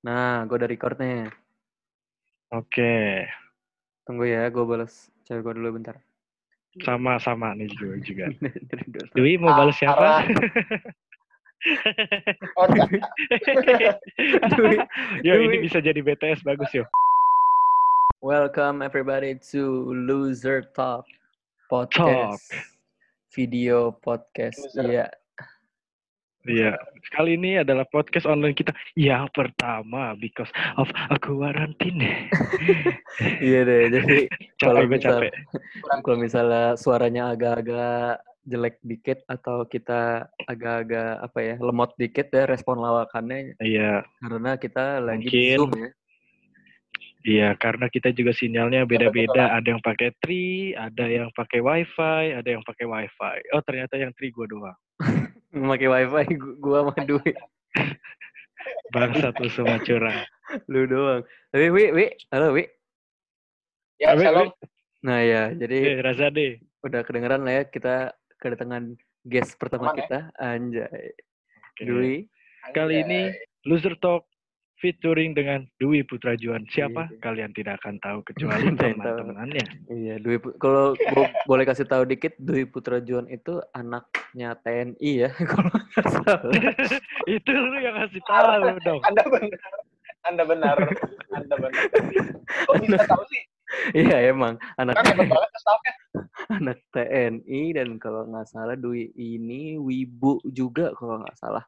Nah, gue udah record nih. Oke, Tunggu ya, gue balas cewek gue dulu bentar. sama-sama nih juga. juga. Dwi mau balas siapa? Oh. Dwi. Yo, Dwi. ini bisa jadi BTS bagus yo. Welcome everybody to Loser Talk podcast. Video podcast. Iya. Iya, kali ini adalah podcast online kita yang pertama because of quarantine. Iya deh. Jadi kalau capek gue misal- capek. kalau misalnya suaranya agak-agak jelek dikit atau kita agak-agak apa ya lemot dikit ya respon lawakannya Iya, karena kita lagi di Mungkin. zoom ya. Iya karena kita juga sinyalnya beda-beda. Ada yang pakai tri, ada yang pakai wifi, ada yang pakai wifi. Oh ternyata yang tri gue doang. Memakai wifi gu- gua sama Dwi. Bangsa tuh semua curang. Lu doang. Tapi Wi, Wi, halo Wi. Ya, Awe, shalom. Nah ya, jadi Eh, Raza deh. udah kedengeran lah ya kita kedatangan guest pertama Aman ya? kita, Anjay. Oke. Dwi. Kali ini Loser Talk featuring dengan Dwi Putra Juan. Siapa? Iya. Kalian tidak akan tahu kecuali teman-temannya. Iya, Dwi. Kalau gua boleh kasih tahu dikit, Dwi Putra Juan itu anaknya TNI ya, kalau nggak salah. Itu lu yang kasih tahu dong. Anda benar. Anda benar. Anda benar. Kok bisa tahu sih? Iya emang anak Kan banget staffnya. anak TNI dan kalau nggak salah Dwi ini wibu juga kalau nggak salah.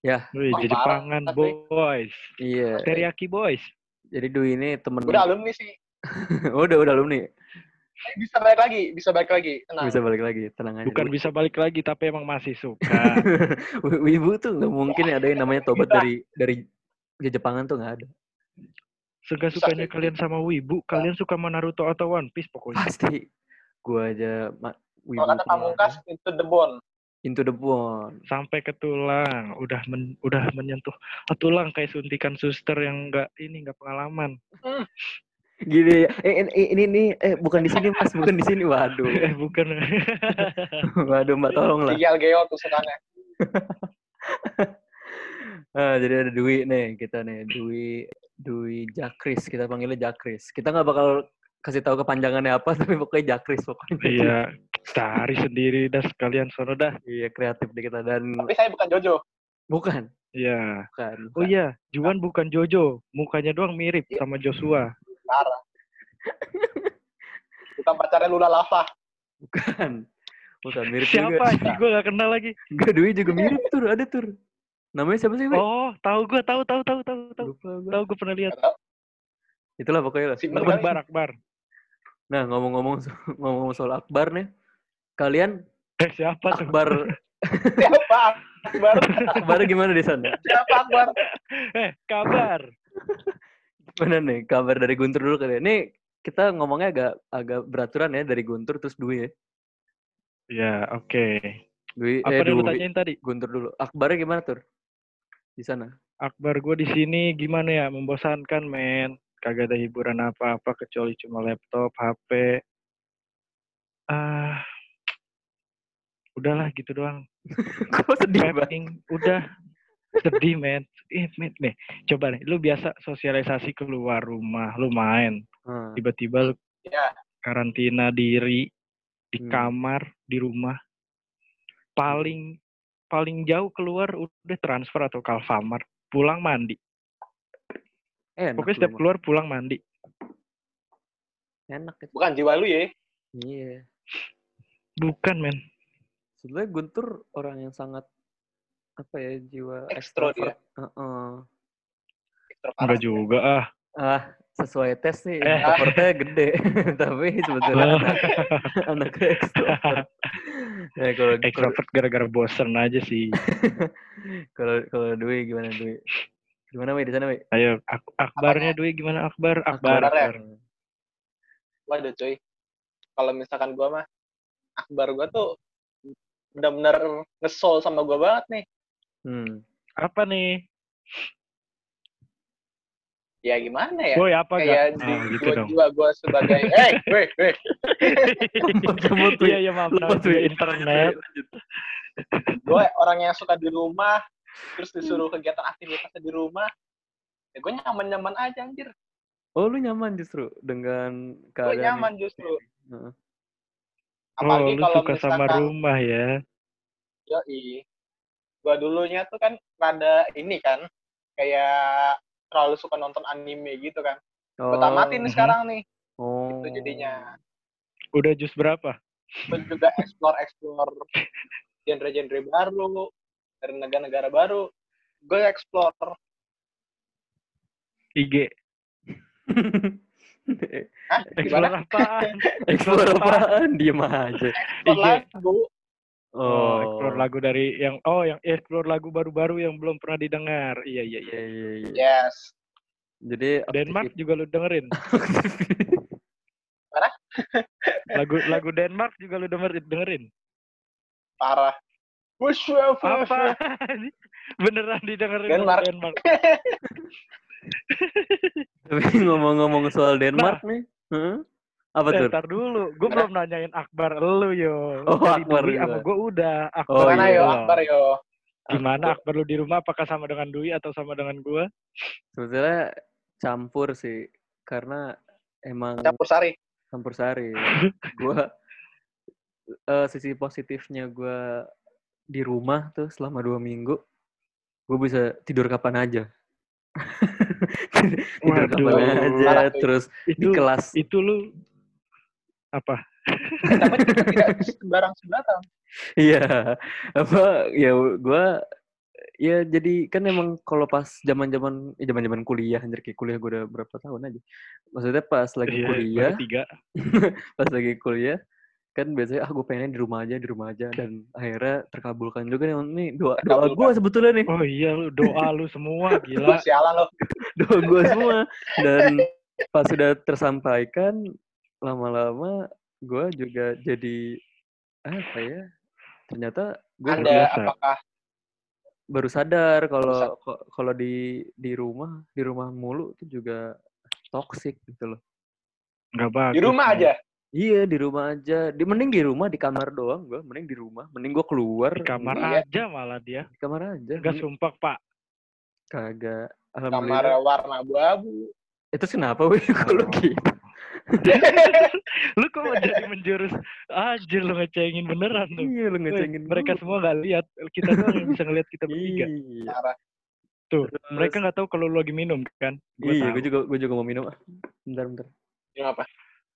Ya, Wih, jadi pangan boys. iya. Teriyaki boys. Jadi Dwi ini temen Udah alumni sih. udah udah alumni. Eh, Bisa balik lagi, bisa balik lagi. Tenang. Bisa balik lagi, tenang aja. Bukan Dwi. bisa balik lagi, tapi emang masih suka. Wi- Wibu tuh nggak mungkin ada yang namanya tobat dari dari Jepangan tuh nggak ada. Suka-sukanya Bisa. kalian sama Wibu, kalian suka sama Naruto atau One Piece pokoknya. Pasti. Gua aja Wibu. Kalau kata. Pamungkas, into the bone. Into the bone. Sampai ke tulang, udah men- udah menyentuh oh, tulang kayak suntikan suster yang enggak ini enggak pengalaman. Gini, eh, ini, ini, ini, eh bukan di sini mas, bukan di sini. Waduh, Eh bukan. waduh mbak tolong lah. Tinggal geo tusukannya. Ah, jadi ada Dwi nih, kita nih, Dwi, Dwi Jakris, kita panggilnya Jakris. Kita nggak bakal kasih tahu kepanjangannya apa, tapi pokoknya Jakris pokoknya. Iya, cari sendiri dah sekalian sono dah. Iya, kreatif deh kita dan Tapi saya bukan Jojo. bukan, Iya. bukan. Oh bukan. iya, Juan bukan Jojo, mukanya doang mirip sama Joshua. Parah. Bukan pacarnya Lula Lava. bukan. Bukan mirip juga. Siapa? Ih, Gue gak kenal lagi. Enggak, Dwi juga mirip tur, ada tur. Namanya siapa sih? Oh, tahu gue, tahu, tahu, tahu, tahu, tahu, tahu gue pernah lihat. Itulah pokoknya lah. Si. Akbar, Akbar. Nah, ngomong-ngomong ngomong soal Akbar nih. Kalian Eh, siapa tuh? Akbar Siapa? Akbar. Akbar gimana di sana? Siapa Akbar? Eh, kabar. Gimana nih kabar dari Guntur dulu kali ya? Nih kita ngomongnya agak agak beraturan ya dari Guntur terus Dwi ya. Ya, oke. Dwi Apa eh yang lu Dwi. tanyain tadi? Guntur dulu. Akbarnya gimana tur? Di sana. Akbar gue di sini gimana ya? Membosankan, men. Kagak ada hiburan apa-apa kecuali cuma laptop, HP. Ah, udahlah gitu doang. Kok sedih banget? Udah sedih, men. Eh, men, nih, coba nih, lu biasa sosialisasi keluar rumah, lu main. Hmm. Tiba-tiba lu Ya, karantina diri di Hmm. kamar di rumah paling paling jauh keluar udah transfer atau ke Alfamart pulang mandi Enak. pokoknya setiap keluar pulang mandi enak itu. bukan jiwa lu ya. Iya. bukan men Sebenarnya Guntur orang yang sangat apa ya jiwa Ekstro dia. ekstrovert. Heeh. Ekstro parah. enggak juga ah Ah, sesuai tes nih, Eh. introvertnya gede, tapi sebetulnya anak, anaknya ekstrovert. Ya, kalau kalau extrovert gara-gara bosen aja sih kalau kalau Dwi gimana Dwi? Gimana Wi di sana Wi? ayo ak- akbarnya Dwi gimana akbar akbar, Akbar ya? Waduh cuy. Kalau misalkan gua mah Akbar gua tuh benar-benar ngesol sama gua banget nih. Hmm. apa nih Ya gimana ya? boy apa Kayak gak di Ah, gitu gua dong juga gua sebagai eh weh weh Lemot, Wi. iya iya maaf Wi. gue internet gue orang yang suka di rumah terus disuruh kegiatan aktivitasnya di rumah ya gue nyaman-nyaman aja anjir. Oh, lu nyaman justru dengan Gue keadaan nyaman yang- justru. Heeh. Oh, Apalagi lu kalau suka sama rumah ya. Yoi. Gua dulunya tuh kan rada ini kan, kayak terlalu suka nonton anime gitu kan. Gua tamatin nih Mhm. sekarang nih, Oh. itu jadinya. Udah jus berapa? Gua juga explore-explore genre-genre baru, dari negara-negara baru. Gue explore. IG. Hah? Explore apaan? Explore apaan? Diem aja. Explore IG. lagu. Oh, explore lagu dari yang oh yang explore lagu baru-baru yang belum pernah didengar. Iya iya iya. Iya, iya, iya. Yes. Jadi Denmark juga lu dengerin. Mana? lagu lagu Denmark juga lu dengerin dengerin. Parah. Wush, wush, wush, Apa? Beneran didengerin Denmark. Denmark. Tapi ngomong-ngomong soal Denmark nih, heeh. apa Eh, tuh? ntar dulu, gue belum nanyain Akbar lu yo. Oh, Dari Akbar Dwi juga. sama gue udah. Akbar Oh, Mana iya. yo, belum. Akbar yo. Gimana Akbar lu di rumah? Apakah sama dengan Dwi atau sama dengan gue? Sebetulnya campur sih, karena emang Campur sari. campur sari. Gua eh, sisi positifnya gua di rumah tuh selama dua minggu, gue bisa tidur kapan aja. tidur kapan Waduh. aja, Parah tuh. terus di Itu kelas itu lu apa? Tapi tidak sembarang sembarang. Iya, apa ya gua ya jadi kan emang kalau pas zaman-zaman eh, zaman-zaman kuliah anjir kayak kuliah gue udah berapa tahun aja. Maksudnya pas lagi Iya, kuliah, tiga. pas lagi kuliah kan biasanya ah gue pengen di rumah aja, di rumah aja dan akhirnya terkabulkan juga nih nih doa doa gue sebetulnya nih, Oh iya lu doa lu semua Lu gila. sialan lo. doa gue semua dan pas sudah tersampaikan lama-lama gue juga jadi apa ya? Ternyata gue Anda biasa. apakah baru sadar kalau kalau di di rumah di rumah mulu itu juga toxic gitu loh. Enggak bagus. di rumah aja? Iya di rumah aja. Di mending di rumah di kamar doang gua. Mending di rumah. Mending gua keluar. Di kamar Iya. aja malah dia. Di kamar aja. Enggak Mending- sumpah, Pak. Kagak. Kamar warna abu-abu. Itu kenapa wih kalau gitu? Lu kok jadi menjurus anjir lu ngecengin beneran tuh. Iya lu ngecengin mereka semua nggak lihat, kita doang yang bisa ngelihat kita bertiga. Iya. Tuh, Terus- mereka nggak tahu kalau lu lagi minum kan? Gua Iya, gue juga gue juga mau minum. Ah, Bentar bentar. Ini apa?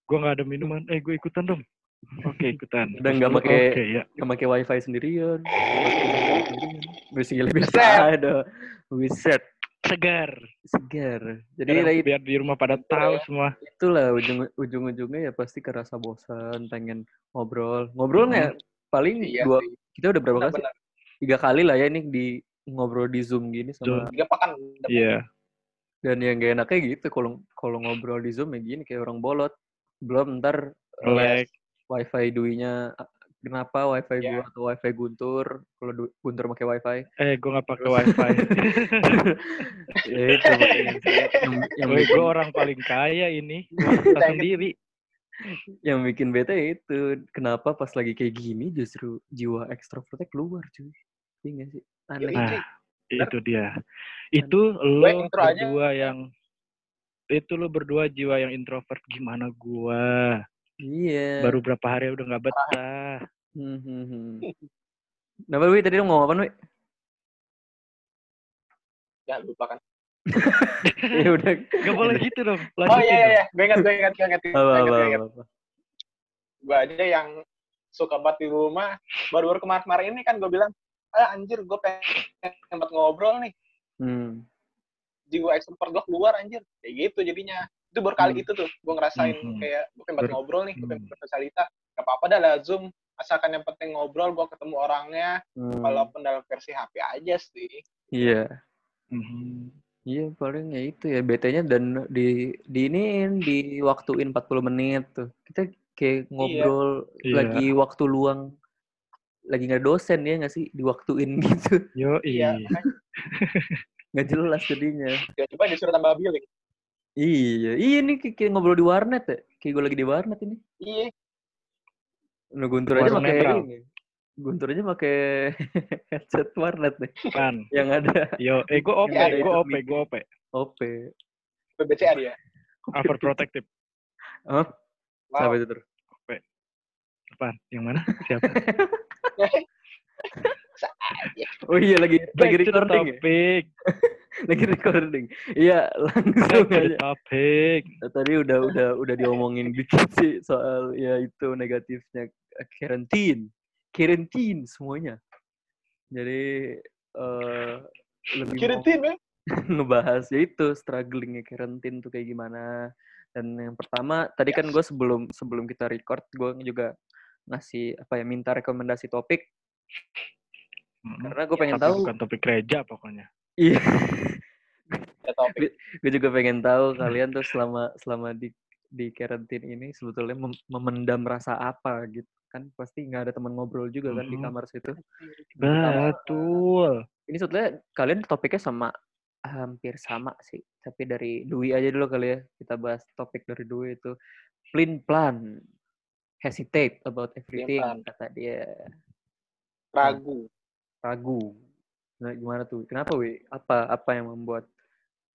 Gua nggak ada minuman. Eh, gue ikutan dong. Oke, ikutan. Udah nggak pakai- ya. Gak pakai wifi sendirian. Bisa Buset. ada. Wiset. Segar. Segar. Jadi Biar, lagi biar di rumah pada tahu semua. itulah ujung ujung ujungnya ya pasti kerasa bosan pengen ngobrol ngobrol nggak paling Iya dua kita udah berapa kali tiga kali lah ya ini di ngobrol di zoom gini sama Tiga pekan. Iya. dan yang gak enaknya gitu kalau kalau ngobrol di zoom ya gini kayak orang bolot belum ntar eh, Nge-lag. wifi duinya ah, kenapa wifi Iya. gua atau wifi guntur kalau guntur pakai wifi Eh, gue nggak pakai wifi. ya itu yang, yang bikin, gue orang paling kaya ini. Gua sendiri. yang bikin bete itu kenapa pas lagi kayak gini justru jiwa ekstrovertnya keluar cuy iya sih aneh Yoi. Nah, itu dia. Itu lo berdua yang itu lo berdua jiwa yang introvert gimana gua iya baru berapa hari udah nggak betah Hmm, hmm, hmm. Kenapa Wi tadi lo ngomong apa Wi? Ya lupa kan. ya udah. nggak boleh gitu dong Oh lanjutin iya iya dong. iya. Gue ingat gue ingat gue ingat. Gue ingat, gue ingat. aja yang suka banget di rumah. Baru-baru kemarin-kemarin ini kan gue bilang, ah anjir gue pengen tempat ngobrol nih. Hmm. Jiwa extrovert gue keluar anjir. Kayak gitu jadinya. Itu baru kali Hmm. itu tuh. Gue ngerasain Hmm. kayak gue pengen ngobrol nih. Gue pengen Hmm. bersosialita. Gak apa-apa dah lah Zoom. Asalkan yang penting ngobrol, gue ketemu orangnya. Hmm. Walaupun dalam versi HP aja sih. Iya. Mhm. Iya paling ya itu ya BT-nya dan di di ini di waktuin 40 menit tuh. Kita kayak ngobrol Iya. lagi waktu luang lagi nggak dosen ya nggak sih diwaktuin gitu yo Iya. nggak jelas jadinya Tiba-tiba disuruh tambah billing. iya iya nih kayak, ngobrol di warnet ya kayak gue lagi di warnet ini Iya. Nah, Guntur aja pakai ini. Guntur aja pakai headset warnet nih kan yang ada yo eh gue Iya, gue meeting. gue ope OP. PBCA dia. Overprotective. Hah? Wow. Siapa itu, Tur? Apa? Yang mana? Siapa? Oh iya, lagi lagi Back the recording ya? topic. Lagi recording. Iya, Back langsung the aja. topic. Tadi udah udah udah diomongin dikit sih soal ya itu negatifnya karantin. Karantin semuanya. Jadi eh lebih mau Kiritin, men. ngebahas ya itu strugglingnya karantin tuh kayak gimana. Dan yang pertama tadi kan gue sebelum sebelum kita record gue juga ngasih apa ya minta rekomendasi topik Mm-mm. karena gue pengen Tapi tahu bukan topik gereja pokoknya. iya Ya, topik. gue juga pengen tahu kalian tuh selama selama di di karantin ini sebetulnya mem- memendam rasa apa gitu kan pasti nggak ada teman ngobrol juga kan di Mhm. kamar situ Betul. ini sebetulnya kalian topiknya sama hampir sama sih tapi dari Dwi aja dulu kali ya kita bahas topik dari Dwi itu plain plan hesitate about everything plan. kata dia Ragu. Ragu nah, gimana tuh kenapa wi apa apa yang membuat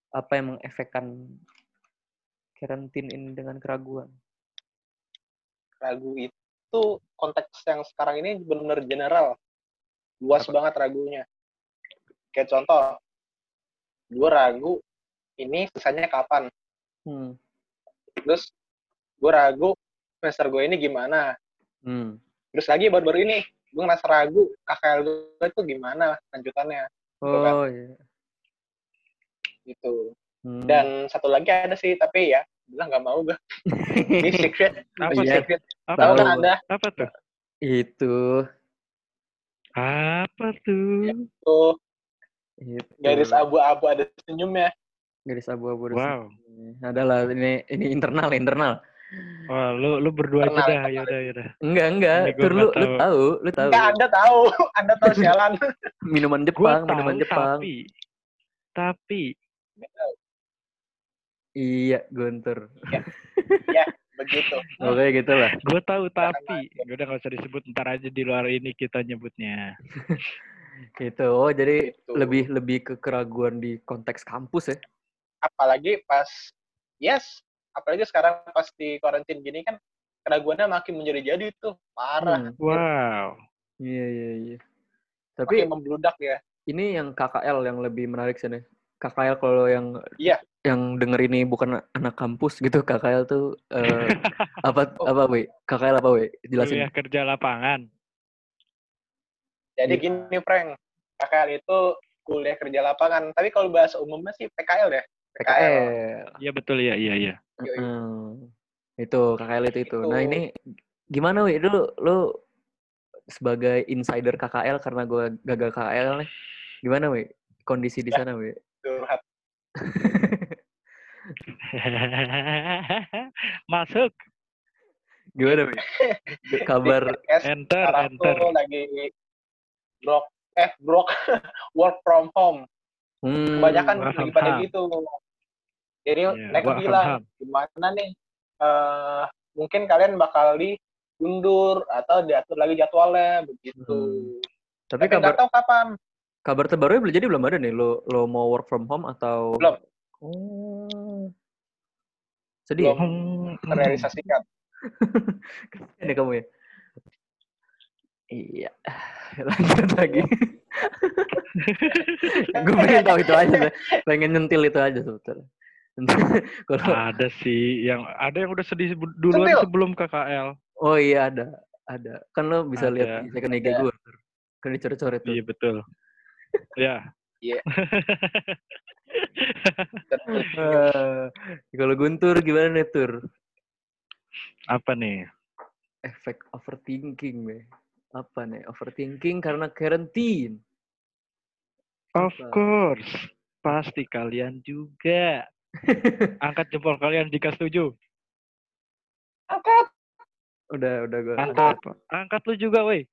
apa yang mengefekkan karantin ini dengan keraguan Ragu itu konteks yang sekarang ini benar general. Luas Apa? banget ragunya. Kayak contoh, gue ragu ini sisanya kapan. hmm. Terus gue ragu semester gue ini gimana. Hmm. Terus lagi baru-baru ini gue ngerasa ragu KKL gue itu gimana lanjutannya oh iya gitu. Hmm. Dan satu lagi ada sih tapi ya bilang nggak mau gue. Ini secret, Apa Iya. secret. Apa Tahu kan tuh? ada Apa tuh? itu Apa tuh? tuh itu garis abu-abu ada senyumnya. garis abu-abu Wow. sini. adalah ini ini internal internal Wah, lu lu berdua aja dah, kenal. yaudah yaudah. enggak enggak gua tur lu nggak lu tahu. tahu lu tahu Enggak, Anda tahu, Anda tahu sialan. minuman Gua Jepang tahu minuman Jepang tapi tapi iya Guntur Begitu. oke gitu lah gue tahu tapi gue udah gak usah disebut ntar aja di luar ini kita nyebutnya. gitu oh jadi Gitu. lebih lebih ke keraguan di konteks kampus ya Apalagi pas, yes, apalagi sekarang pas di karantin gini kan keraguannya makin menjadi-jadi tuh parah, Hmm. Wow. iya iya iya tapi makin membludak ya. ini yang KKL yang lebih menarik sih nih. KKL kalau yang Iya. yang denger ini bukan anak kampus gitu KKL tuh eh, apa Oh. apa we KKL apa we jelasin Kuliah kerja lapangan. Jadi Iya. gini, Frank, KKL itu kuliah kerja lapangan. Tapi kalau bahasa umumnya sih PKL ya. PKL Iya betul ya, iya iya. Hmm. itu KKL itu itu nah ini gimana we lu lu sebagai insider KKL karena gue gagal KKL nih gimana we kondisi di Ya. sana Curhat. Masuk. gimana we kabar Enter, sekarang enter. lagi brok, eh brok, work from home. hmm, Kebanyakan lagi pada gitu. Jadi Iya, mereka bilang, gimana nih, eh mungkin kalian bakal diundur atau diatur lagi jadwalnya, begitu. Hmm. tapi Tapi kabar nggak tahu kapan. kabar terbarunya belum jadi belum ada nih lo lo mau work from home atau Belum. oh sedih ya? Belum Hmm, terrealisasikan. Kasian ya kamu ya iya lanjut lagi gue pengen tahu itu aja pengen nyentil itu aja sebetulnya kalau ada sih yang ada yang udah sedih duluan Sentil. sebelum KKL. oh iya ada ada kan lo bisa Ada. lihat di second IG Ada. gue kan dicoret-coret tuh Iya betul. ya. Eh, kalau Guntur gimana nih tur Apa nih? efek overthinking be apa nih overthinking karena karantin Of Apa? course. Pasti kalian juga. Angkat jempol kalian jika setuju. Angkat. udah udah gue Angkat. Angkat lu juga, woi.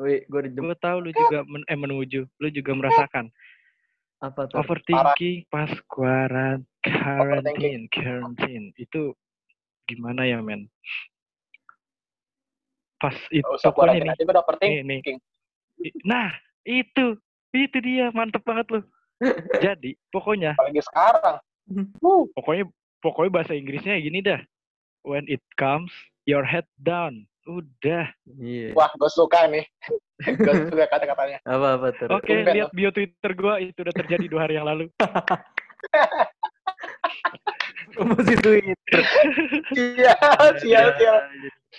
Wih, gue Gue tahu lu juga men eh menuju. Lu juga merasakan apa tuh? overthinking pas kuaran quarantine, quarantine. Itu gimana ya, men? Pas itu usah pokoknya kuarantin nih. Nih, Nah, itu. Itu dia, mantep banget lu. Jadi pokoknya Apalagi sekarang. Pokoknya pokoknya bahasa Inggrisnya gini dah. When it comes, your head down. Udah. Iya. Wah, gue suka nih. gue suka kata-katanya. Apa apa ter? Oke, Tumben lihat bio Twitter gua itu udah terjadi dua hari yang lalu. Promosi Twitter. Iya, sial, sial.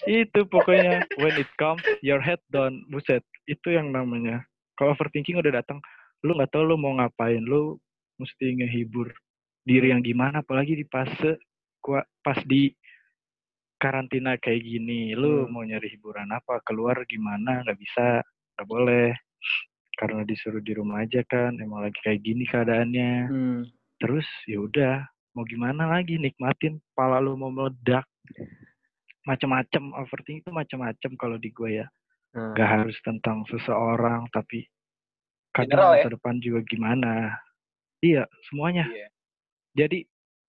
itu pokoknya when it comes, your head down. Buset, itu yang namanya. Kalau overthinking udah datang, lu nggak tahu lu mau ngapain. Lu mesti ngehibur diri yang gimana, apalagi di fase gua pas di karantina kayak gini. Lu Hmm. mau nyari hiburan apa? Keluar gimana? Nggak bisa, nggak boleh. Karena disuruh di rumah aja kan, emang lagi kayak gini keadaannya. Hmm. terus ya udah mau gimana lagi nikmatin pala lu mau meledak macam-macam overthinking itu macam-macam kalau di gue ya Nah, gak harus tentang seseorang tapi kadang General ya? masa depan juga gimana iya semuanya Iya. Jadi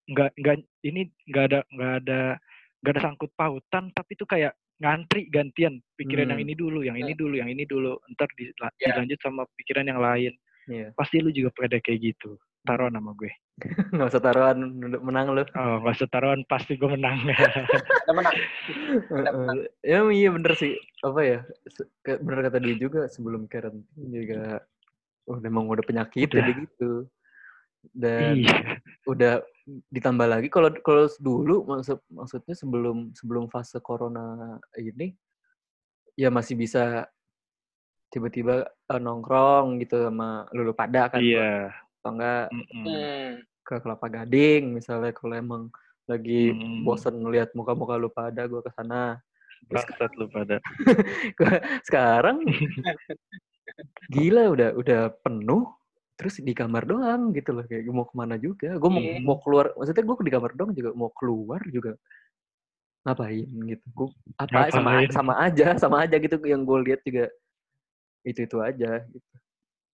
nggak nggak ini nggak ada nggak ada nggak ada sangkut pautan tapi itu kayak ngantri gantian pikiran yang Hmm. ini dulu yang ini dulu yang ini dulu ntar di- Ya. dilanjut sama pikiran yang lain Iya. pasti lu juga pada kayak gitu taruhan sama gue Nggak usah taruhan menang lu. oh nggak usah taruhan pasti gue menang menang. Ya iya bener sih. Apa ya? Bener kata dia juga sebelum karantina juga. Oh, memang udah penyakit Udah. jadi gitu. Dan iya udah ditambah lagi kalau kalau dulu maksud maksudnya sebelum sebelum fase corona ini ya masih bisa tiba-tiba eh, nongkrong gitu sama lulu pada kan iya atau enggak Mm-mm. Hmm. ke Kelapa Gading misalnya kalau emang lagi Hmm. bosen ngeliat muka-muka lu pada gue ke sana Terus bangsat lu pada Gua- sekarang gila udah udah penuh terus di kamar doang gitu loh kayak mau ke mana juga. Gue mau Iya. mau keluar maksudnya gue di kamar doang juga mau keluar juga ngapain gitu. Gue apa sama Ngapain? sama aja sama aja gitu yang gue lihat juga itu itu aja gitu.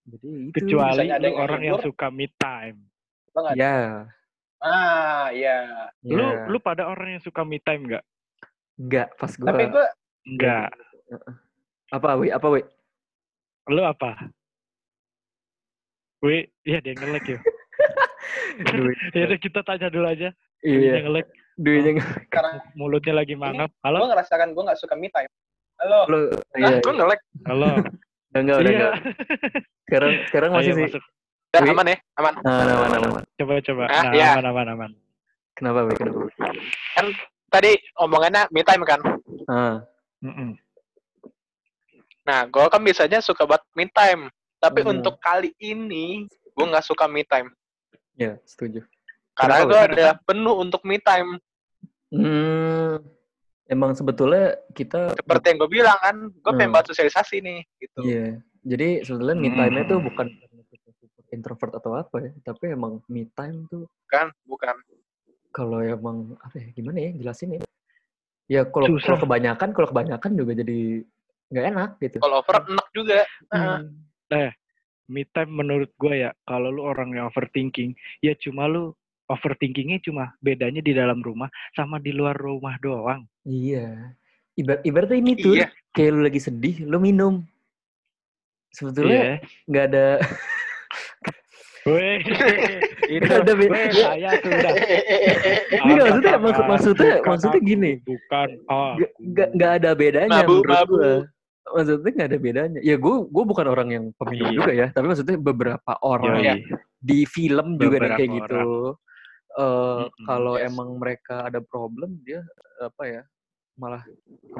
Jadi itu kecuali Misalnya ada yang orang yang ngehibur. suka me time. Lo nggak- ya Ah, iya. ya. lu lu pada orang yang suka me time nggak? Enggak pas gue Tapi gue nggak. Apa wi? Apa wi? Lu apa Wih, iya dia ngelek ya. duit ya udah kita tanya dulu aja. iya Dia ngelek, duitnya sekarang mulutnya lagi mangap. gue Halo, ngerasakan gue nggak suka me time. Halo. lo Nah, iya gue nge-lag. halo. udah enggak udah Iya. enggak sekarang sekarang masih Ayo sih. Udah Wi. aman ya? Aman. Nah, aman, aman, aman. Coba coba. Ah, nah, iya. aman aman aman. Kenapa, Wi? Kenapa? Wi? Tadi omongannya me time kan. Ah, Mm-mm. Nah, gue kan biasanya suka buat me time. Tapi Hmm. untuk kali ini, gue nggak suka me time. ya, setuju. Karena Kenapa, gue ada penuh untuk me time. Hmm, emang sebetulnya kita Seperti yang gue bilang kan, gue pengen Hmm. buat sosialisasi nih. Gitu. Iya. Jadi sebetulnya me Hmm. time itu bukan kita super introvert atau apa ya, tapi emang me time tuh Kan? Bukan. kalau emang apa ya, gimana ya jelasin ya? Ya kalau kalau kebanyakan, kalau kebanyakan juga jadi nggak enak gitu. Kalau over enak juga. Heeh. Hmm. Me time menurut gue ya, kalau lu orang yang overthinking, ya cuma lu overthinkingnya cuma bedanya di dalam rumah sama di luar rumah doang. Iya. Ibar ibaratnya ini tuh Iya. kayak lu lagi sedih, lu minum. Sebetulnya Iya. nggak ada Weh, itu Nggak ada be- weh, ya. saya sudah. Enggak, Ada maksudnya- maksud- maksudnya- maksudnya gini. Bukan. Oh, nggak nggak nggak ada bedanya Mabu, menurut mabu. Maksudnya nggak ada bedanya. Ya gue gue bukan orang yang peminum Iya. juga ya, tapi maksudnya beberapa orang Iya. di film juga nih Beberapa kayak gitu. Eh Mm-mm, kalau yes. emang mereka ada problem dia apa ya malah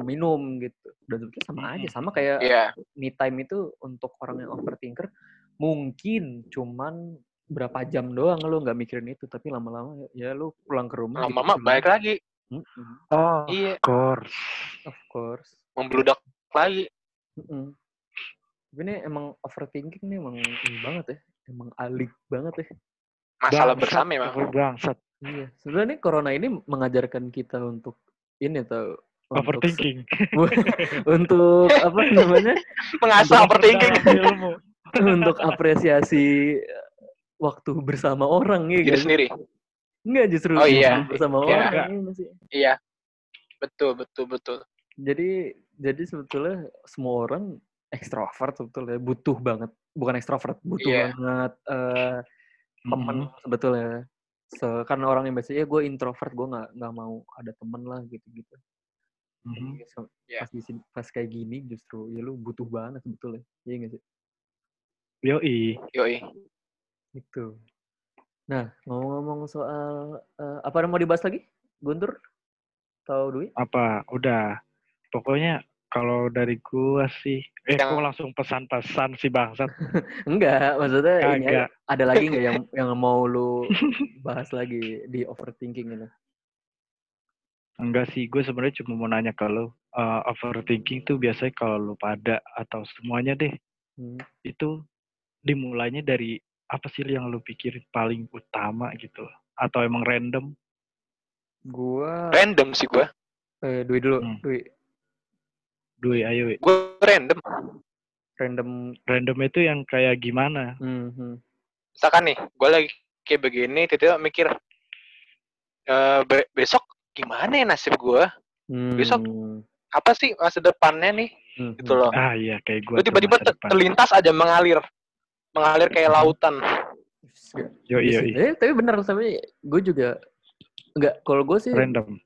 minum gitu. Dan sebetulnya sama aja, sama kayak Iya. me time itu untuk orang yang overthinker mungkin cuman berapa jam doang lu nggak mikirin itu, tapi lama-lama ya lu pulang ke rumah. Lama-lama gitu, balik lagi. Mm-mm, oh, Iya. of course. of course. Membludak lagi. Mm-mm. Tapi ini emang overthinking nih emang ini banget ya. Emang alik banget ya. Masalah Bangsat, bersama emang. pokoknya Bangsat. Iya. Sebenarnya nih corona ini mengajarkan kita untuk ini tau. untuk Overthinking. untuk apa namanya? Mengasah overthinking. Ilmu. untuk apresiasi waktu bersama orang ya Diri guys. sendiri. Enggak justru Oh, iya. bersama Iya. orang. Iya? Iya. Betul, betul, betul. Jadi jadi sebetulnya semua orang ekstrovert sebetulnya butuh banget bukan ekstrovert, butuh Iya. banget eh temen Mhm. sebetulnya. Se karena orang yang biasanya gue introvert, gue nggak nggak mau ada temen lah gitu-gitu. Mhm. Jadi se- Iya. Pas di sini, pas kayak gini justru ya lu butuh banget sebetulnya. Iya nggak sih? Yoi. Yoi. Gitu. Nah, ngomong-ngomong soal eh, apa yang mau dibahas lagi? Guntur? Atau Dwi? Apa? Udah. Pokoknya kalau dari gua sih, eh Yang- kok langsung pesan-pesan sih bangsat. Enggak, maksudnya ini aja. Kagak. ada lagi nggak yang yang mau lu bahas lagi di overthinking ini? Enggak sih, gue sebenarnya cuma mau nanya ke lo, eh, overthinking tuh biasanya kalau lu pada atau semuanya deh, Hmm. itu dimulainya dari apa sih yang lu pikir paling utama gitu? Atau emang random? Gua Random sih gue. eh Dwi dulu, Hmm. Dwi. Dui, ayo. Wi. Gue random. Random. Random itu yang kayak gimana? Hmm, hmm. Misalkan nih, gue lagi kayak begini, tiba-tiba mikir, eh be- besok gimana ya nasib gue? Besok Hmm, Apa sih masa depannya nih? hmm, Gitu loh. Ah iya, kayak gue. Tiba-tiba ter- terlintas aja mengalir. Mengalir kayak Mhm. lautan. Yo, yo, Eh, tapi benar tapi gue juga enggak kalau gue sih Random.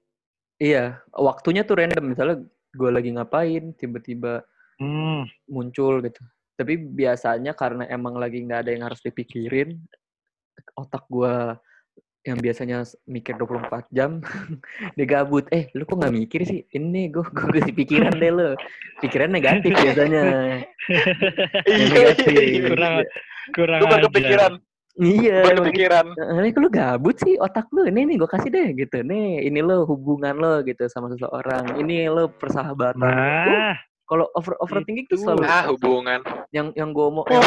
iya waktunya tuh random misalnya gue lagi ngapain tiba-tiba Hmm, muncul gitu tapi biasanya karena emang lagi nggak ada yang harus dipikirin otak gue yang biasanya mikir 24 jam dia gabut eh lu kok nggak mikir sih ini gue gue kasih pikiran deh lo pikiran negatif biasanya Iya, negatif. iya, iya. kurang kurang ajar. kepikiran. Iya Gue emang gitu. kepikiran. Ini lu gabut sih otak lu. Ini nih gue kasih deh gitu. Nih ini lo hubungan lo gitu sama seseorang. Ini lo persahabatan. Uh, Nah, kalau over overthinking tuh itu. selalu Ah, hubungan. yang yang gue mau Oh.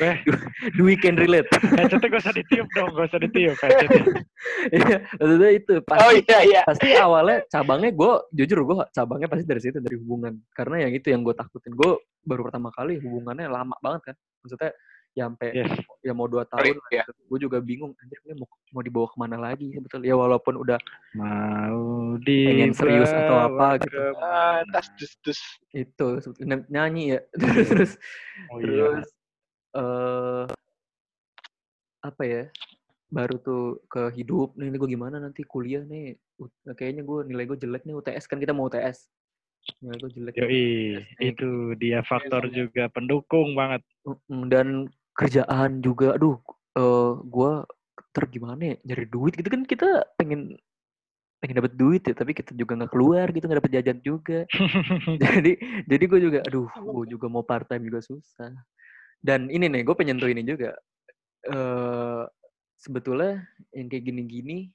eh, Dwi can relate. headsetnya gak usah ditiup dong, gak usah ditiup headsetnya. Iya, maksudnya itu Oh pasti iya, iya. pasti awalnya cabangnya gue jujur gue cabangnya pasti dari situ dari hubungan karena yang itu yang gue takutin gue baru pertama kali hubungannya lama banget kan maksudnya ya sampai Yes. ya mau dua tahun Iya. gue juga bingung anjir ini mau mau dibawa ke mana lagi sebetulnya ya walaupun udah Mau di Pengen serius atau apa gitu. Ah, tas dus dus. itu nyanyi ya terus terus Oh iya. terus eh apa ya baru tuh ke hidup nih, gue gimana nanti kuliah nih kayaknya gue nilai gue jelek nih UTS kan kita mau UTS nilai gue jelek Yoi, nih. itu dia faktor juga pendukung banget. Dan kerjaan juga aduh eh gue ter gimana ya nyari duit gitu kan kita pengen pengen dapat duit ya tapi kita juga nggak keluar gitu nggak dapet jajan juga. Jadi jadi gue juga aduh gue juga mau part time juga susah. Dan ini nih gue penyentuh ini juga. Eh sebetulnya yang kayak gini-gini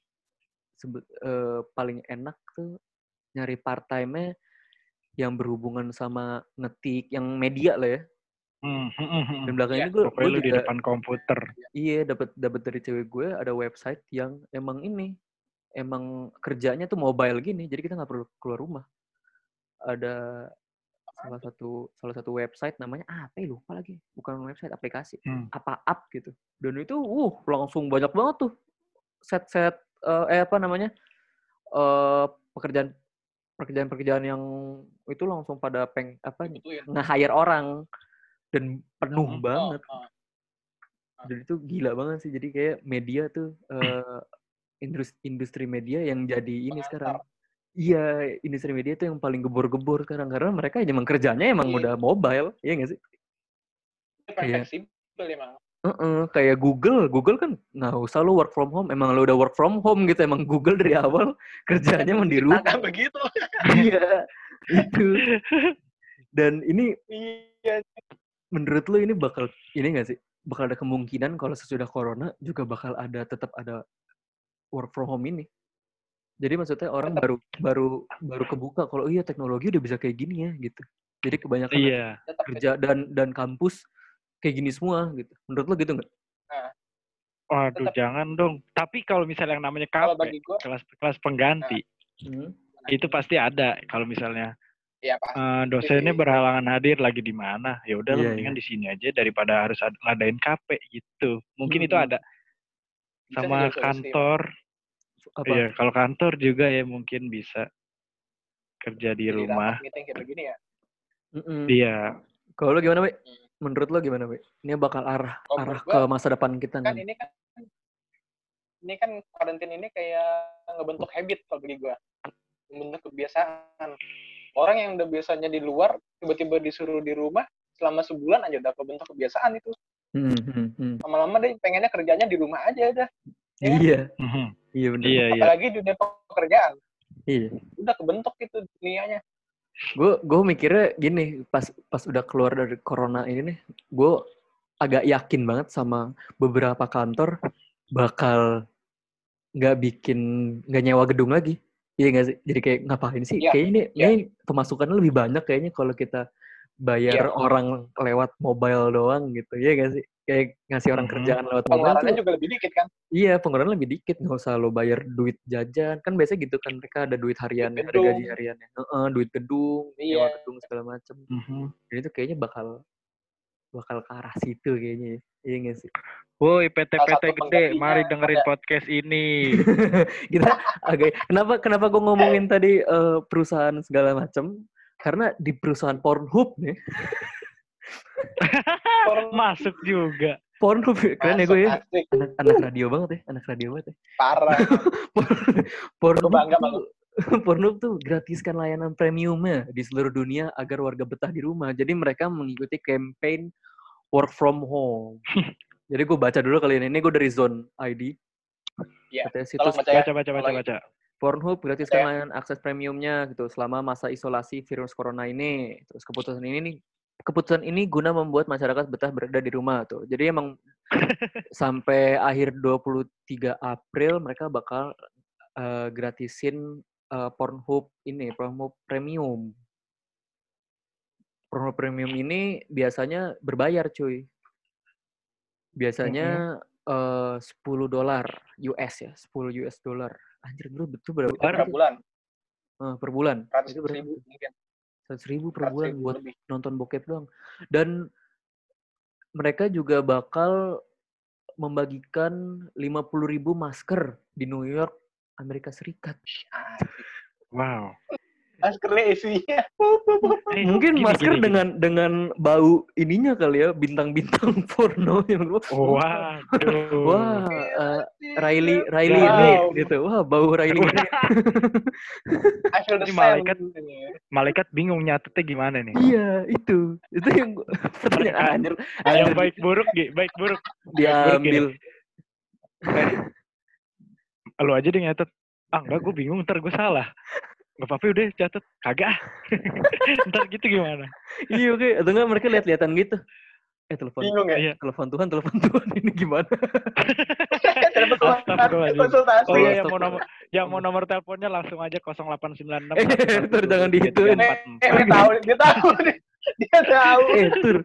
sebe- eh, paling enak tuh nyari part time yang berhubungan sama ngetik yang media lah ya Hmm, hmm, hmm, hmm. dan belakangnya Ya, gue Pokoknya lu di juga depan komputer. iya dapat dapat dari cewek gue ada website yang emang ini emang kerjanya tuh mobile gini jadi kita nggak perlu keluar rumah ada salah satu salah satu website namanya apa ya lupa lagi bukan website aplikasi Hmm. apa app gitu dan itu uh langsung banyak banget tuh set set eh apa namanya eh pekerjaan pekerjaan pekerjaan yang itu langsung pada peng apa Dibutuhin. nge-hire orang dan penuh Mhm. banget Oh, oh. dan itu gila banget sih jadi kayak media tuh eh industri industri media yang jadi ini sekarang iya industri media tuh yang paling gebor-gebor sekarang karena mereka emang kerjanya emang Iya. udah mobile iya gak sih Iya. fleksibel emang. Heeh, kayak Google Google kan nggak usah lu work from home emang lu udah work from home gitu emang Google dari awal kerjanya emang di rumah begitu. iya itu dan ini Iya. Menurut lu ini bakal ini gak sih bakal ada kemungkinan kalau sesudah corona juga bakal ada tetap ada work from home ini jadi maksudnya orang baru baru baru kebuka kalau iya teknologi udah bisa kayak gini ya gitu jadi kebanyakan Iya. Kerja dan dan kampus kayak gini semua gitu menurut lu gitu nggak Waduh, Tetap- jangan dong. Tapi kalau misalnya yang namanya gua, kelas kelas pengganti, Hmm. itu pasti ada. Kalau misalnya ya pasti. eh, dosennya berhalangan hadir lagi di mana, ya udah lu Iya, mendingan di sini aja daripada harus ad- ngadain KP gitu. Mungkin itu Hmm. ada Bisa sama kantor. apa Iya, kalau kantor juga ya mungkin bisa kerja di Jadi rumah. rapat meeting kayak begini ya. Mm-mm. Iya. kalau lu gimana Wi? menurut lo gimana, Be? Ini bakal arah Kalau arah menurut ke masa depan kita kan nih. ini kan ini kan karantina ini kayak ngebentuk habit kalau bagi gua membentuk kebiasaan orang yang udah biasanya di luar tiba-tiba disuruh di rumah selama sebulan aja udah kebentuk kebiasaan itu Hmm, hmm, hmm. lama-lama deh pengennya kerjanya di rumah aja udah Ya kan? Iya, Mhm. iya benar. Iya, iya. apalagi dunia pekerjaan Iya. udah kebentuk itu dunianya Gue gue mikirnya gini, pas pas udah keluar dari corona ini nih, gue agak yakin banget sama beberapa kantor bakal nggak bikin nggak nyewa gedung lagi. Iya nggak sih? Jadi kayak ngapain sih? Iya, Kayaknya ini, iya. ini pemasukannya lebih banyak kayaknya kalau kita bayar Iya. orang lewat mobile doang gitu. Iya nggak sih? Kayak ngasih orang Mhm. kerjaan lewat mobile pengeluarannya tuh juga lebih dikit kan Iya, pengeluaran lebih dikit, nggak usah lo bayar duit jajan. Kan biasanya gitu kan, mereka ada duit hariannya, ada gedung. gaji hariannya. Heeh, duit gedung, Iya. nyewa gedung segala macem. Mhm. Jadi itu kayaknya bakal bakal ke arah situ kayaknya. ya. Iya nggak sih? Woi PT-PT gede, mari dengerin ada- podcast ini. Kita agak kenapa kenapa gue ngomongin tadi eh, perusahaan segala macem? Karena di perusahaan Pornhub nih, Masuk Masuk juga. Pornhub keren ya gue ya. asik Anak, anak radio banget ya, anak radio banget ya. parah Pornhub bangga Pornhub tuh gratiskan layanan premiumnya di seluruh dunia agar warga betah di rumah. Jadi mereka mengikuti campaign work from home. Jadi gue baca dulu kali ini. Ini gue dari Zone ID. Iya, situs baca ya. Baca, baca, baca, Kalau baca. Pornhub gratiskan Oke. layanan akses premiumnya gitu selama masa isolasi virus corona ini. Terus keputusan ini nih keputusan ini guna membuat masyarakat betah berada di rumah tuh. Jadi emang sampai akhir 23 April mereka bakal eh, gratisin eh, Pornhub ini, Pornhub Premium. Pornhub Premium ini biasanya berbayar, cuy. Biasanya eh 10 dolar US ya, 10 US dollar. Anjir, dulu betul berapa? Dolar? per bulan Eh, per bulan. ratus Itu berapa? ribu mungkin Seratus ribu per ratus bulan ribu buat lebih nonton bokep doang. Dan mereka juga bakal membagikan 50 ribu masker di New York, Amerika Serikat. Wow. maskernya isinya Eh, Mungkin gini, masker gini, gini. dengan dengan bau ininya kali ya, bintang-bintang porno yang lu. Waduh. Wah, eh, Riley Riley Wow. Reid gitu. Wah, bau Riley Wah. Reid. Ini malaikat. Malaikat bingung nyatetnya gimana nih. Iya, itu. Itu yang pertanyaan anjir. Yang Anjir, baik buruk, Gi. Baik buruk. buruk diambil. Lu aja deh nyatet. Ah, enggak, gue bingung. Ntar gue salah. Gak apa-apa udah catet. Kagak. ntar gitu gimana? Iya, oke. Atau enggak mereka lihat-lihatan gitu. Eh, telepon. bingung ya Iya. Telepon Tuhan, telepon Tuhan ini gimana? Telepon Tuhan, konsultasi Oh Oh, iya, yang mau nomor yang mau nomor teleponnya langsung aja 0896. Eh, Tur, jangan dihituin. eh dia tahu dia tahu dia tahu eh, Tur.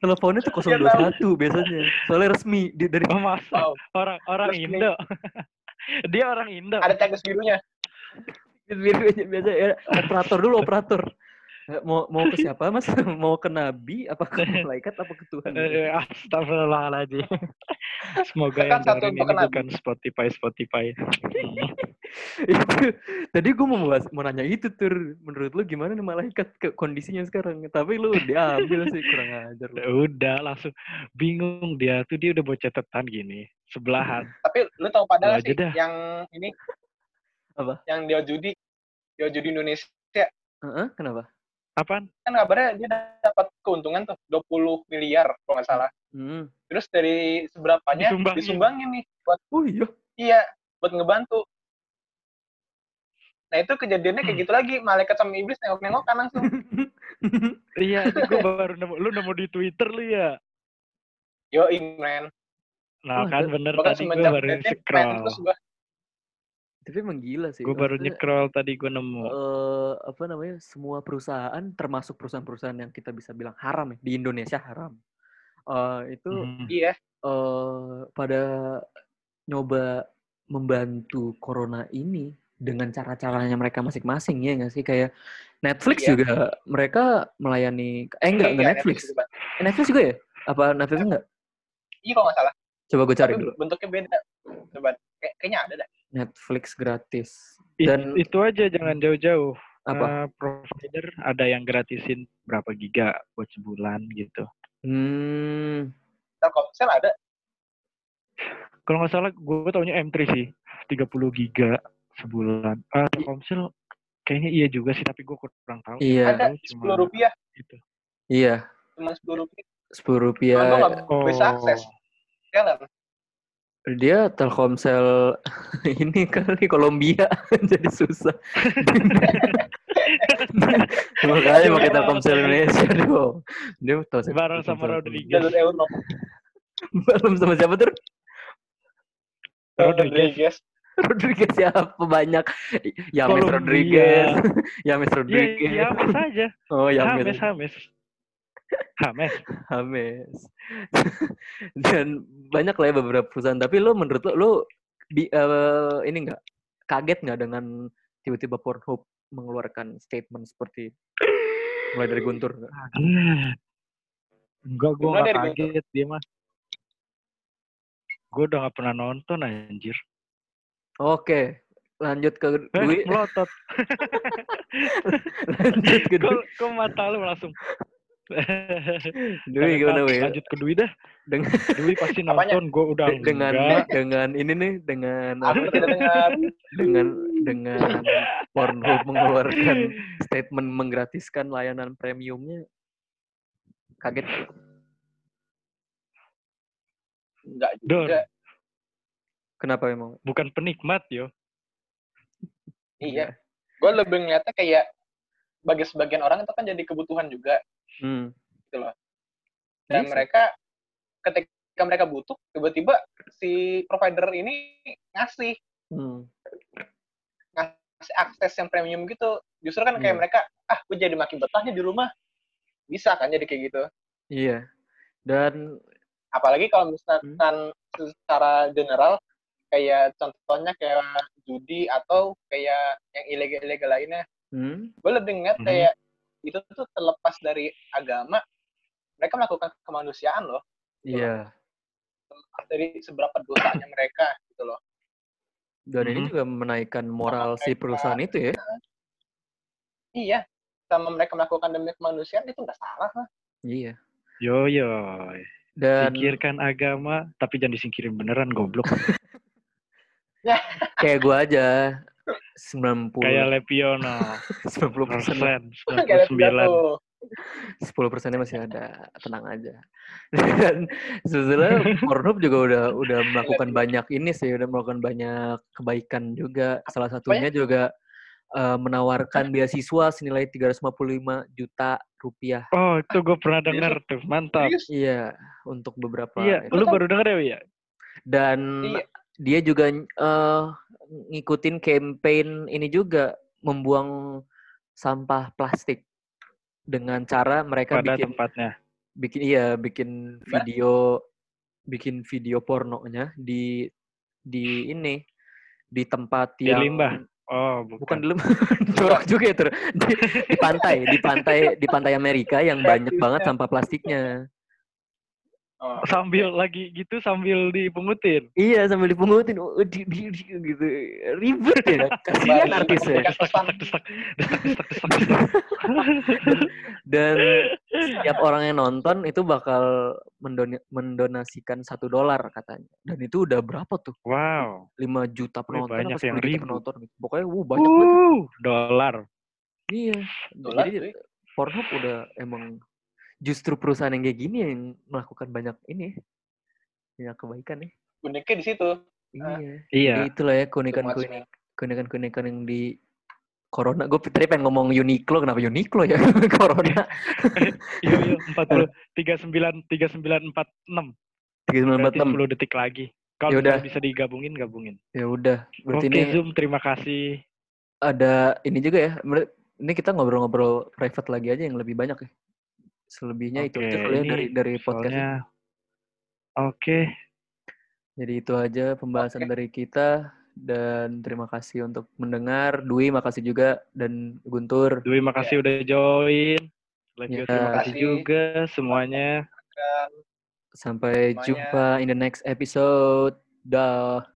Teleponnya tuh 021 biasanya. Soalnya resmi di, dari Oh, masa? Orang orang Indo. Dia orang Indo. ada cakes birunya biru aja biasa ya. Operator dulu, operator. Eh, Mau mau ke siapa, Mas? Mau ke nabi apa ke malaikat apa ke Tuhan? Eh, Astagfirullahaladzim. Semoga Kan yang satu dengerin ini bukan bukan Spotify Spotify. itu tadi gue mau bahas, mau nanya itu tur menurut lu gimana nih malaikat ke kondisinya sekarang tapi lu diambil sih kurang ajar lu. Udah langsung bingung dia tuh dia udah bawa catatan gini sebelahan. tapi lu tahu pada Lu nggak aja sih dah. yang ini Apa? yang dia judi dia judi Indonesia Heeh, kenapa Apaan? kan kabarnya dia dapat keuntungan tuh 20 miliar kalau nggak salah hmm. terus dari seberapanya Disumbangin. disumbangin nih buat oh iya iya buat ngebantu nah itu kejadiannya kayak gitu lagi malaikat sama iblis nengok-nengokan langsung Iya, itu gue baru nemu. Lu nemu di Twitter lu ya? yo man Nah Wah, kan bener bahkan tadi gue baru scroll. terus gua tapi emang gila sih Gue baru nyekrol tadi gue nemu. eh, apa namanya semua perusahaan termasuk perusahaan-perusahaan yang kita bisa bilang haram ya di Indonesia haram. Eh, itu Mhm. iya. eh pada nyoba membantu corona ini dengan cara-caranya mereka masing-masing ya nggak sih? Kayak Netflix Iya. juga mereka melayani eh enggak enggak Iya, Netflix. Juga. Eh, Netflix juga ya? Apa Netflix enggak iya kalau nggak salah. Coba gue cari tapi dulu. bentuknya beda. Coba Kayak- kayaknya ada dah Netflix gratis It- dan itu aja jangan jauh-jauh. apa Eh, provider ada yang gratisin berapa giga buat sebulan gitu. Hmm. Telkomsel ada. Kalau nggak salah gue taunya M3 sih. 30 giga sebulan. Ah, Telkomsel kayaknya iya juga sih, tapi gue kurang tahu. Iya. Ada sepuluh rupiah. Gitu. Iya. Cuma sepuluh rupiah. Sepuluh Kalau rupiah. gue nggak bisa Oh. akses. Jalan. Dia Telkomsel ini kali Kolombia jadi susah. Makanya pakai Telkomsel Indonesia dong. Dia tahu saya Bareng sama Telkomsel Rodriguez. Belum sama siapa tuh? Rodriguez. Rodriguez. Rodriguez siapa banyak? Yames. Rodriguez. Yames Iya, Rodriguez. iya, Hames aja. Oh, Yames. Hames. Hames. Hames. Dan banyak lah ya beberapa perusahaan. Tapi lo menurut lo, lo di, eh, ini nggak kaget nggak dengan tiba-tiba Pornhub mengeluarkan statement seperti mulai dari Guntur? nggak? Enggak, gue Gimana gak dari kaget dia mah. Gue udah gak pernah nonton anjir. Oke, lanjut ke Eh, Dwi. melotot. lanjut ke Dwi. Kok, kok mata lu langsung. Dwi gimana Wi? Lanjut ke Dwi dah. Dengan Dwi pasti nonton, gue udah de- dengan enggak. dengan ini nih dengan Aku apa? tidak dengar. dengan dengan Pornhub mengeluarkan statement menggratiskan layanan premiumnya kaget Enggak Don, juga. kenapa emang bukan penikmat yo. Iya. Gue lebih ngeliatnya kayak bagi sebagian orang itu kan jadi kebutuhan juga. Hmm. Dan Iya sih. mereka ketika mereka butuh, tiba-tiba si provider ini ngasih Hmm. ngasih akses yang premium gitu. Justru kan kayak Iya. mereka, ah gue jadi makin betahnya di rumah. Bisa kan jadi kayak gitu. iya dan Apalagi kalau Hmm. misalkan secara general, kayak contohnya kayak judi atau kayak yang ilegal-ilegal lainnya. hmm, Gue lebih ngeliat Mhm. kayak itu tuh terlepas dari agama, mereka melakukan kemanusiaan loh. iya Terlepas dari seberapa dosanya mereka gitu loh. dan ini Mhm. juga menaikkan moral si mereka- perusahaan itu ya Iya, sama mereka melakukan demi kemanusiaan itu nggak salah lah. iya Yo yo. dan Singkirkan agama, tapi jangan disingkirin beneran goblok. kayak gua aja 90 Kayak Lepiono. 90 persen Persen, Kayak 99. tuh. 10 persennya masih ada tenang aja dan sebetulnya Pornhub juga udah udah melakukan banyak ini sih udah melakukan banyak kebaikan juga salah satunya juga eh, menawarkan beasiswa senilai 355 juta rupiah Oh, itu gue pernah denger tuh. Mantap. Iya untuk beberapa Iya, lu baru denger ya, Wi, ya? dan Iya. dia juga eh, ngikutin campaign ini juga membuang sampah plastik dengan cara mereka Pada bikin tempatnya. bikin iya bikin video bikin video pornonya di di ini di tempat Di yang limbah? Oh, bukan bukan. di limbah jorok juga ya Tur. di, di pantai di pantai di pantai Amerika yang banyak banget sampah plastiknya Oh. Sambil lagi gitu, sambil dipungutin. iya sambil dipungutin oh, di, di, di- gitu ribet ya kasihan artisnya dan setiap orang yang nonton itu bakal mendoni- mendonasikan satu dolar katanya dan itu udah berapa tuh Wow. 5 juta penonton banyak apa 10 yang ribu. penonton gitu. pokoknya wuh banyak banget Uh, dolar. Iya. Dolar, Jadi. Pornhub udah emang justru perusahaan yang kayak gini yang melakukan banyak ini banyak kebaikan ya. Uniknya di situ. Iya. Iya. Ya itulah ya keunikan Kemuasan. keunikan keunikan yang di Corona. Gue tadi pengen ngomong Uniqlo, kenapa Uniqlo ya? Corona. Iya, iya, 40, 39, 39, 46. Berarti 3946. 10 detik lagi. Kalau Yaudah. misalnya bisa digabungin, gabungin. Ya udah. Berarti Oke, ini Zoom, terima kasih. ada ini juga ya. Ini kita ngobrol-ngobrol private lagi aja yang lebih banyak ya. Selebihnya itu Oke, aja kali ya ini dari dari podcast. Soalnya, oke. Jadi itu aja pembahasan Oke. dari kita dan terima kasih untuk mendengar. Dwi makasih juga dan Guntur. Dwi, makasih udah join. Levio, Ya. terima kasih juga semuanya. Sampai Semuanya. jumpa in the next episode. Dah.